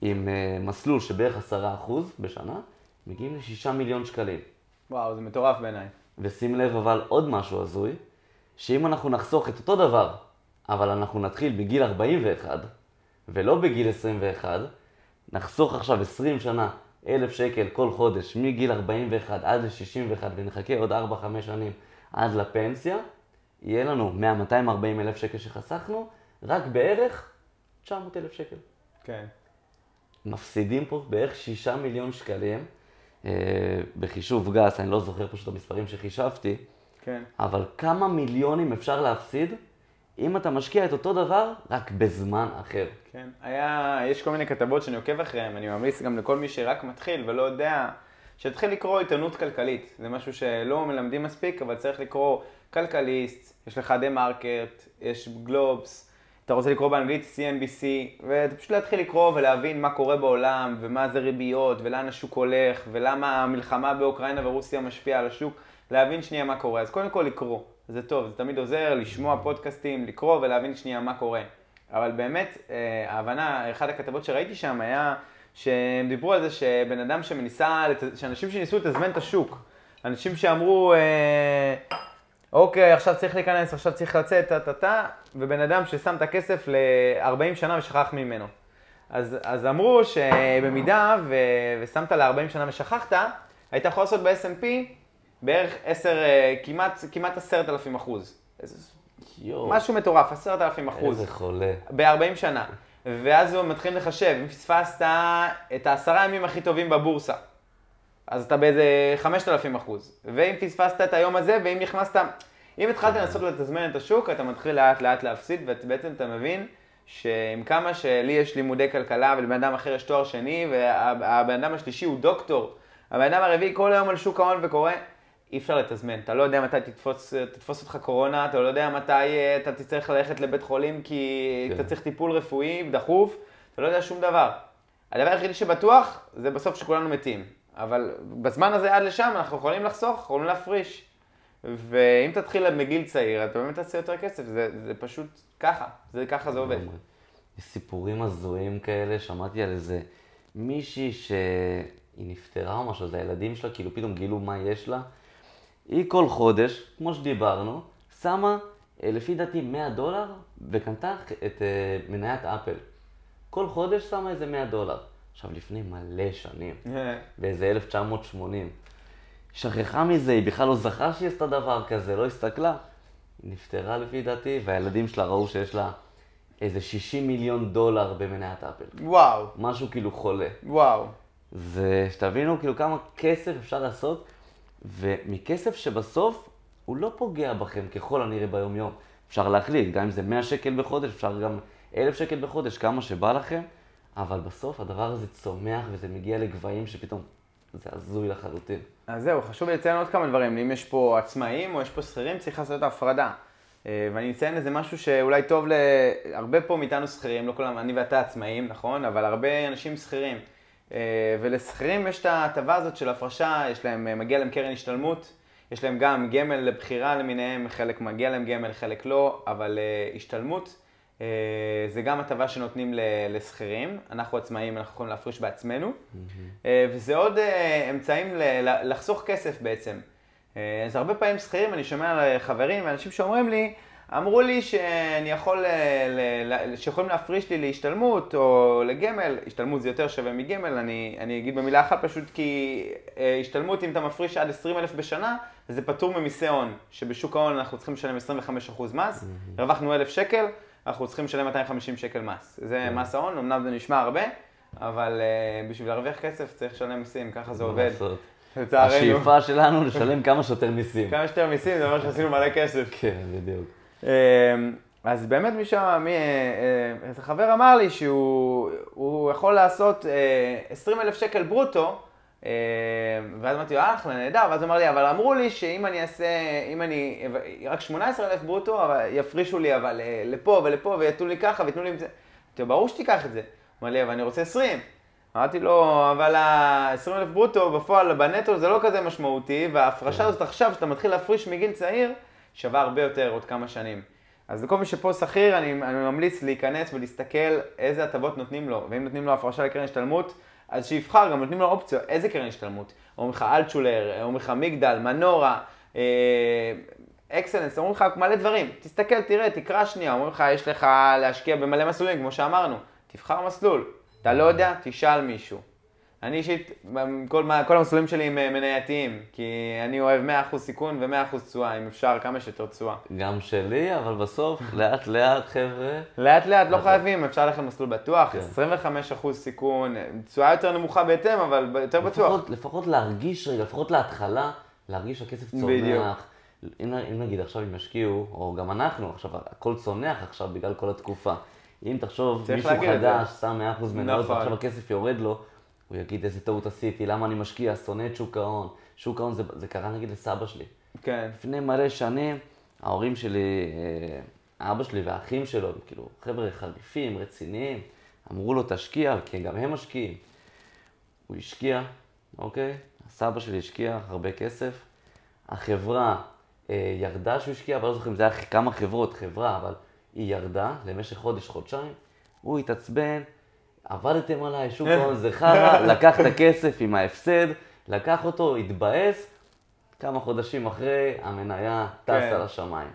עם אה, מסלול שבערך 10% בשנה, מגיעים ל-6 מיליון שקלים. וואו, זה מטורף בעיניי. ושים לב אבל עוד משהו הזוי, שאם אנחנו נחסוך את אותו דבר, אבל אנחנו נתחיל בגיל 41, ולא בגיל 21, נחסוך עכשיו 20 שנה 1,000 שקל כל חודש מגיל 41 עד ל-61 ונחכה עוד 4-5 שנים עד לפנסיה, יהיה לנו מה-240 אלף שקל שחסכנו, רק בערך 900 אלף שקל. כן. מפסידים פה בערך 6 מיליון שקלים, בחישוב גס, אני לא זוכר פשוט את המספרים שחישבתי, כן. אבל כמה מיליונים אפשר להפסיד אם אתה משקיע את אותו דבר, רק בזמן אחר. כן. היה, יש כל מיני כתבות שאני עוקב אחריהן, אני ממליץ גם לכל מי שרק מתחיל ולא יודע, שיתחיל לקרוא עיתונות כלכלית. זה משהו שלא מלמדים מספיק, אבל צריך לקרוא כלכליסט, יש לך TheMarker, יש גלובס, אתה רוצה לקרוא באנגלית CNBC, ופשוט להתחיל לקרוא ולהבין מה קורה בעולם, ומה זה ריביות, ולאן השוק הולך, ולמה המלחמה באוקראינה ורוסיה משפיעה על השוק, להבין שנייה מה קורה. אז קודם כל לקרוא, זה טוב, זה תמיד עוזר לשמוע פודקאסטים, לקרוא ולהבין שנייה מה קורה. אבל באמת, אה, ההבנה, אחת הכתבות שראיתי שם היה שהם דיברו על זה שבן אדם שמניסה, שאנשים שניסו לתזמן את השוק, אנשים שאמרו, אה, אוקיי, עכשיו צריך להיכנס, עכשיו צריך לצאת, טה-טה-טה, ובן אדם ששם את הכסף ל-40 שנה ושכח ממנו. אז, אז אמרו שבמידה ו, ושמת ל-40 שנה ושכחת, היית יכול לעשות ב-S&P בערך 10, אה, כמעט, כמעט 10,000 אחוז. יואו, משהו מטורף, 10,000 אחוז. איזה חולה. ב-40 שנה. ואז הוא מתחיל לחשב, אם פספסת את העשרה ימים הכי טובים בבורסה, אז אתה באיזה 5,000 אחוז. ואם פספסת את היום הזה, ואם נכנסת, אם התחלת לנסות לתזמן את השוק, אתה מתחיל לאט לאט להפסיד, ובעצם אתה מבין שעם כמה שלי יש לימודי כלכלה ולבן אדם אחר יש תואר שני, והבן אדם השלישי הוא דוקטור, הבן אדם הרביעי כל היום על שוק ההון וקורא, אי אפשר לתזמן. אתה לא יודע מתי תתפוס, תתפוס אותך קורונה, אתה לא יודע מתי אה, אתה תצטרך ללכת לבית חולים כי כן. אתה צריך טיפול רפואי דחוף, אתה לא יודע שום דבר. הדבר היחידי שבטוח זה בסוף שכולנו מתים. אבל בזמן הזה עד לשם אנחנו יכולים לחסוך, יכולים להפריש. ואם תתחיל מגיל צעיר, אתה באמת תעשה יותר כסף, זה, זה פשוט ככה, זה ככה זה עובד. יש סיפורים הזויים כאלה, שמעתי על איזה מישהי שהיא נפטרה או משהו, זה הילדים שלה, כאילו פתאום גילו מה יש לה. היא כל חודש, כמו שדיברנו, שמה, אה, לפי דעתי 100 דולר, וקנתה את אה, מניית אפל. כל חודש שמה איזה 100 דולר. עכשיו, לפני מלא שנים, באיזה 1980. שכחה מזה, היא בכלל לא זכרה שהיא עשתה דבר כזה, לא הסתכלה. היא נפטרה לפי דעתי, והילדים שלה ראו שיש לה איזה 60 מיליון דולר במניית אפל. וואו, משהו כאילו חולה. וואו. זה, שתבינו כאילו כמה כסף אפשר לעשות, ומכסף שבסוף הוא לא פוגע בכם ככל הנראה ביום-יום. אפשר להחליט, גם אם זה 100 שקל בחודש, אפשר גם 1,000 שקל בחודש, כמה שבא לכם, אבל בסוף הדבר הזה צומח וזה מגיע לגבהים שפתאום זה הזוי לחלוטין. אז זהו, חשוב לציין עוד כמה דברים. אם יש פה עצמאים או יש פה שכירים, צריך לעשות הפרדה. אה, ואני אציין איזה משהו שאולי טוב להרבה פה מאיתנו שכירים, לא כולם, אני ואתה עצמאים, נכון? אבל הרבה אנשים שכירים. אה, ולשכירים יש את ההטבה הזאת של הפרשה, יש להם, אה, מגיע להם קרן השתלמות, יש להם גם גמל לבחירה למיניהם, חלק מגיע להם גמל, חלק לא, אבל השתלמות זה גם הטבה שנותנים לשכירים, אנחנו עצמאים, אנחנו יכולים להפריש בעצמנו, mm-hmm. וזה עוד אמצעים לחסוך כסף בעצם. אז הרבה פעמים שכירים, אני שומע על חברים ואנשים שאומרים לי, אמרו לי שאני יכול, אה, שיכולים להפריש לי להשתלמות או לגמל, השתלמות זה יותר שווה מגמל, אני, אני אגיד במילה אחת פשוט כי אה, השתלמות אם אתה מפריש עד 20 אלף בשנה, זה פטור ממיסי הון, שבשוק ההון אנחנו צריכים לשלם 25% מס, mm-hmm. הרווחנו אלף שקל, אנחנו צריכים לשלם 250 שקל מס. זה mm-hmm. מס ההון, אמנם זה נשמע הרבה, אבל uh, בשביל להרוויח כסף צריך לשלם מיסים, ככה זה עובד. לצערנו. השאיפה שלנו לשלם כמה שיותר מיסים. כמה שיותר מיסים, זה אומר שעשינו מלא כסף. כן, בדיוק. אמ, אז באמת מי שם, מי, אה, אה, איזה חבר אמר לי שהוא יכול לעשות 20 אה, אלף שקל ברוטו, ואז אמרתי לו, אחלה, נהדר, ואז אמר לי, אבל אמרו לי שאם אני אעשה, אם אני, רק 18 אלף ברוטו, אבל יפרישו לי אבל לפה ולפה ויתנו לי ככה ויתנו לי את זה. אמרתי לו, ברור שתיקח את זה. אמר לי, אבל אני רוצה 20. אמרתי לו, אבל ה-20 אלף ברוטו בפועל, בנטו זה לא כזה משמעותי, וההפרשה הזאת עכשיו, שאתה מתחיל להפריש מגיל צעיר, שווה הרבה יותר עוד כמה שנים. אז לכל מי שפה שכיר, אני, אני ממליץ להיכנס ולהסתכל איזה הטבות נותנים לו, ואם נותנים לו הפרשה לקרן השתלמות, אז שיבחר, גם נותנים לו אופציה, איזה קרן השתלמות. אומרים לך אלטשולר, אומרים לך מגדל, מנורה, אה, אקסלנס, אומרים לך מלא דברים. תסתכל, תראה, תקרא שנייה, אומרים לך, יש לך להשקיע במלא מסלולים, כמו שאמרנו. תבחר מסלול. אתה לא יודע, תשאל מישהו. אני אישית, כל, כל המסלולים שלי הם אה, מנייתיים, כי אני אוהב 100% סיכון ו-100% תשואה, אם אפשר, כמה שיותר תשואה. גם שלי, אבל בסוף, לאט לאט, חבר'ה. לאט לאט, לא חייבים, אפשר ללכת למסלול בטוח, כן. 25% סיכון, תשואה יותר נמוכה בהתאם, אבל יותר לפחות, בטוח. לפחות להרגיש רגע, לפחות להתחלה, להרגיש שהכסף צומח. בדיוק. אם, אם נגיד עכשיו הם ישקיעו, או גם אנחנו, עכשיו הכל צונח עכשיו בגלל כל התקופה. אם תחשוב, מישהו חדש, שם 100% מניות, נכון. ועכשיו הכסף יורד לו, הוא יגיד איזה טעות עשיתי, למה אני משקיע, שונא את שוק ההון. שוק ההון זה, זה קרה נגיד לסבא שלי. כן. לפני מלא שנים, ההורים שלי, אה, אבא שלי והאחים שלו, כאילו, חבר'ה חליפים, רציניים, אמרו לו תשקיע, כי גם הם משקיעים. הוא השקיע, אוקיי? הסבא שלי השקיע הרבה כסף. החברה אה, ירדה שהוא השקיע, אבל לא זוכר אם זה היה כמה חברות, חברה, אבל היא ירדה למשך חודש, חודשיים. הוא התעצבן, עבדתם עליי, שוק ההון זה חרא, לקח את הכסף עם ההפסד, לקח אותו, התבאס, כמה חודשים אחרי, המניה טסה כן. לשמיים.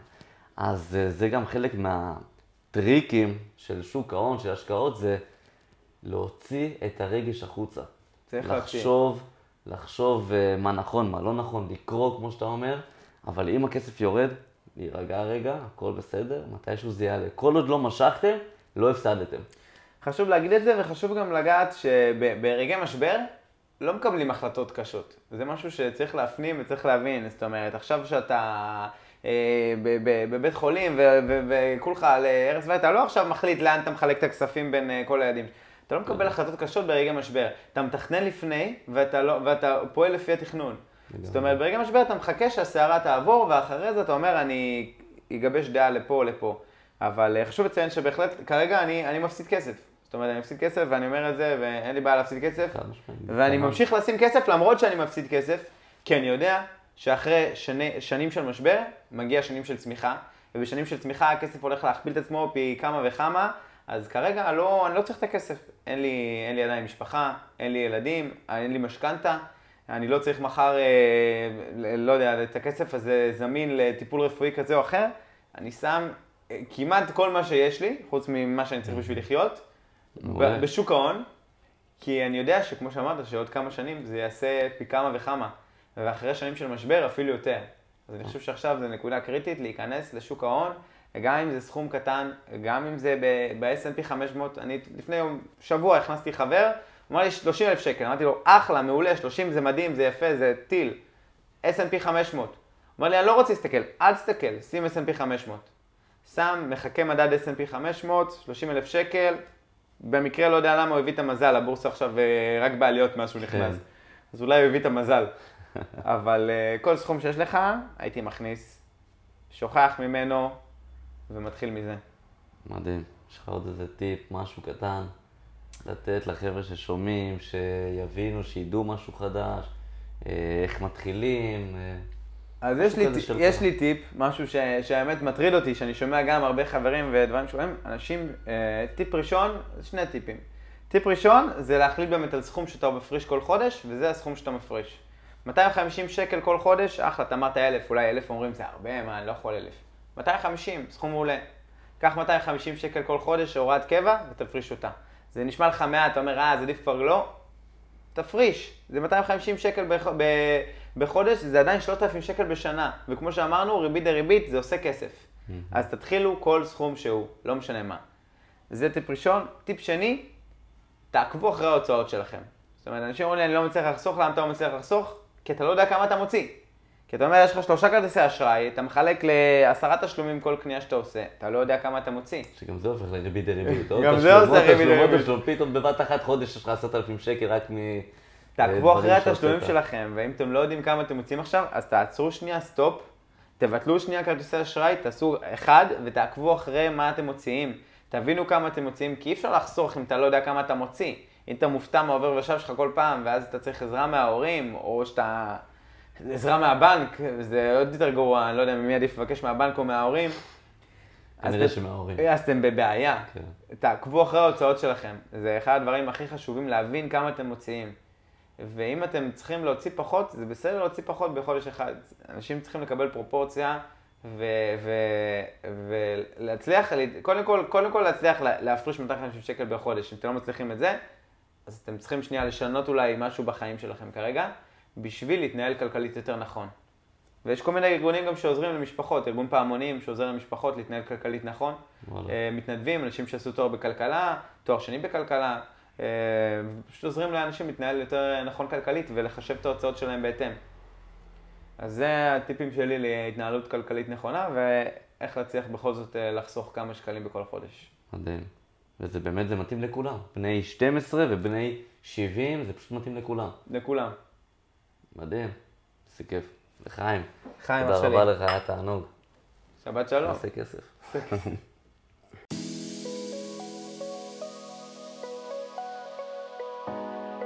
אז אה, זה גם חלק מהטריקים של שוק ההון, של השקעות, זה להוציא את הרגש החוצה. צריך לחשוב, לחשוב אה, מה נכון, מה לא נכון, לקרוא, כמו שאתה אומר, אבל אם הכסף יורד, להירגע רגע, הכל בסדר, מתישהו זה יעלה. כל עוד לא משכתם, לא הפסדתם. חשוב להגיד את זה, וחשוב גם לגעת שברגעי משבר לא מקבלים החלטות קשות. זה משהו שצריך להפנים וצריך להבין. זאת אומרת, עכשיו שאתה אה, בבית חולים וכולך על ערש בית, אתה לא עכשיו מחליט לאן אתה מחלק את הכספים בין אה, כל הילדים. אתה לא מקבל החלטות קשות ברגעי משבר. אתה מתכנן לפני ואתה, לא, ואתה פועל לפי התכנון. זאת אומרת, ברגע משבר אתה מחכה שהסערה תעבור, ואחרי זה אתה אומר, אני אגבש דעה לפה או לפה. אבל אה, חשוב לציין שבהחלט, כרגע אני, אני מפסיד כסף. זאת אומרת, אני מפסיד כסף, ואני אומר את זה, ואין לי בעיה להפסיד כסף. ואני ממשיך לשים כסף למרות שאני מפסיד כסף, כי אני יודע שאחרי שני, שנים של משבר, מגיע שנים של צמיחה, ובשנים של צמיחה הכסף הולך להכפיל את עצמו פי כמה וכמה, אז כרגע לא, אני לא צריך את הכסף. אין לי, אין לי עדיין משפחה, אין לי ילדים, אין לי משכנתה, אני לא צריך מחר, אה, לא יודע, את הכסף הזה זמין לטיפול רפואי כזה או אחר, אני שם אה, כמעט כל מה שיש לי, חוץ ממה שאני צריך בשביל לחיות. בשוק ההון, כי אני יודע שכמו שאמרת, שעוד כמה שנים זה יעשה פי כמה וכמה, ואחרי שנים של משבר אפילו יותר. אז אני חושב שעכשיו זו נקודה קריטית להיכנס לשוק ההון, גם אם זה סכום קטן, גם אם זה ב-S&P 500, אני לפני יום, שבוע הכנסתי חבר, הוא אמר לי 30 אלף שקל, אמרתי לו, אחלה, מעולה, 30 זה מדהים, זה יפה, זה טיל. S&P 500. הוא אמר לי, אני לא רוצה להסתכל, אל תסתכל, שים S&P 500. שם, מחכה מדד S&P 500, 30 אלף שקל, במקרה לא יודע למה הוא הביא את המזל, הבורסה עכשיו אה, רק בעליות מאז שהוא נכנס. כן. אז אולי הוא הביא את המזל. אבל אה, כל סכום שיש לך, הייתי מכניס, שוכח ממנו ומתחיל מזה. מדהים. יש לך עוד איזה טיפ, משהו קטן, לתת לחבר'ה ששומעים, שיבינו, שידעו משהו חדש, אה, איך מתחילים. אז יש לי. יש לי טיפ, משהו ש, שהאמת מטריד אותי, שאני שומע גם הרבה חברים ודברים שאומרים, אנשים, אה, טיפ ראשון, שני טיפים. טיפ ראשון זה להחליט באמת על סכום שאתה מפריש כל חודש, וזה הסכום שאתה מפריש. 250 שקל כל חודש, אחלה, אתה אמרת 1,000, אולי 1,000 אומרים זה הרבה, מה, אני לא יכול 1,000. 250, סכום מעולה. קח 250 שקל כל חודש, הוראת קבע, ותפריש אותה. זה נשמע לך מעט, אתה אומר, אה, זה עדיף כבר לא, תפריש. זה 250 שקל בח... ב... בחודש, זה עדיין 3,000 שקל בשנה. וכמו שאמרנו, ריבית דריבית זה עושה כסף. אז תתחילו כל סכום שהוא, לא משנה מה. זה טיפ ראשון. טיפ שני, תעקבו אחרי ההוצאות שלכם. זאת אומרת, אנשים אומרים לי, אני לא מצליח לחסוך, למה אתה לא מצליח לחסוך? כי אתה לא יודע כמה אתה מוציא. כי אתה אומר, יש לך שלושה כרטיסי אשראי, אתה מחלק לעשרה תשלומים כל קנייה שאתה עושה, אתה לא יודע כמה אתה מוציא. שגם זה הופך לריבית דריבית. גם זה עושה ריבית דריבית. פתאום בבת אחת חודש יש לך עשרת אלפים שקל רק מ... תעקבו אחרי. התשלומים שלכם, ואם אתם לא יודעים כמה אתם מוצאים עכשיו, אז תעצרו שנייה, סטופ, תבטלו שנייה כרטיסי אשראי, תעשו אחד, ותעקבו אחרי מה אתם מוציאים. תבינו כמה אתם מוציאים, כי אי אפשר לחסוך אם אתה לא יודע כמה אתה מוציא. אם אתה מופתע מהעובר ושב שלך כל פעם, ואז אתה צריך עזרה מההורים, או שאתה... עזרה מהבנק, זה עוד יותר גרוע, אני לא יודע ממי עדיף לבקש מהבנק או מההורים. כנראה שמההורים. אז אתם בבעיה. כן. תעקבו אחרי ההוצאות שלכם. זה אחד הדברים הכי חשובים, להבין כמה אתם מוציאים. ואם אתם צריכים להוציא פחות, זה בסדר להוציא פחות בחודש אחד. אנשים צריכים לקבל פרופורציה ולהצליח, קודם כל, קודם כל להצליח לה- להפריש 250 שקל בחודש. אם אתם לא מצליחים את זה, אז אתם צריכים שנייה לשנות אולי משהו בחיים שלכם כרגע, בשביל להתנהל כלכלית יותר נכון. ויש כל מיני ארגונים גם שעוזרים למשפחות, ארגון פעמונים שעוזר למשפחות להתנהל כלכלית נכון. וואלה. אה, מתנדבים, אנשים שעשו תואר בכלכלה, תואר שני בכלכלה, אה, פשוט עוזרים לאנשים להתנהל יותר נכון כלכלית ולחשב את ההוצאות שלהם בהתאם. אז זה הטיפים שלי להתנהלות כלכלית נכונה, ואיך להצליח בכל זאת אה, לחסוך כמה שקלים בכל חודש. מדהים. וזה באמת, זה מתאים לכולם. בני 12 ובני 70, זה פשוט מתאים לכולם. לכולם. מדהים. איזה כיף. לחיים. חיים, תודה אח שלי. רבה לך, היה תענוג. שבת שלום. נעשה כסף.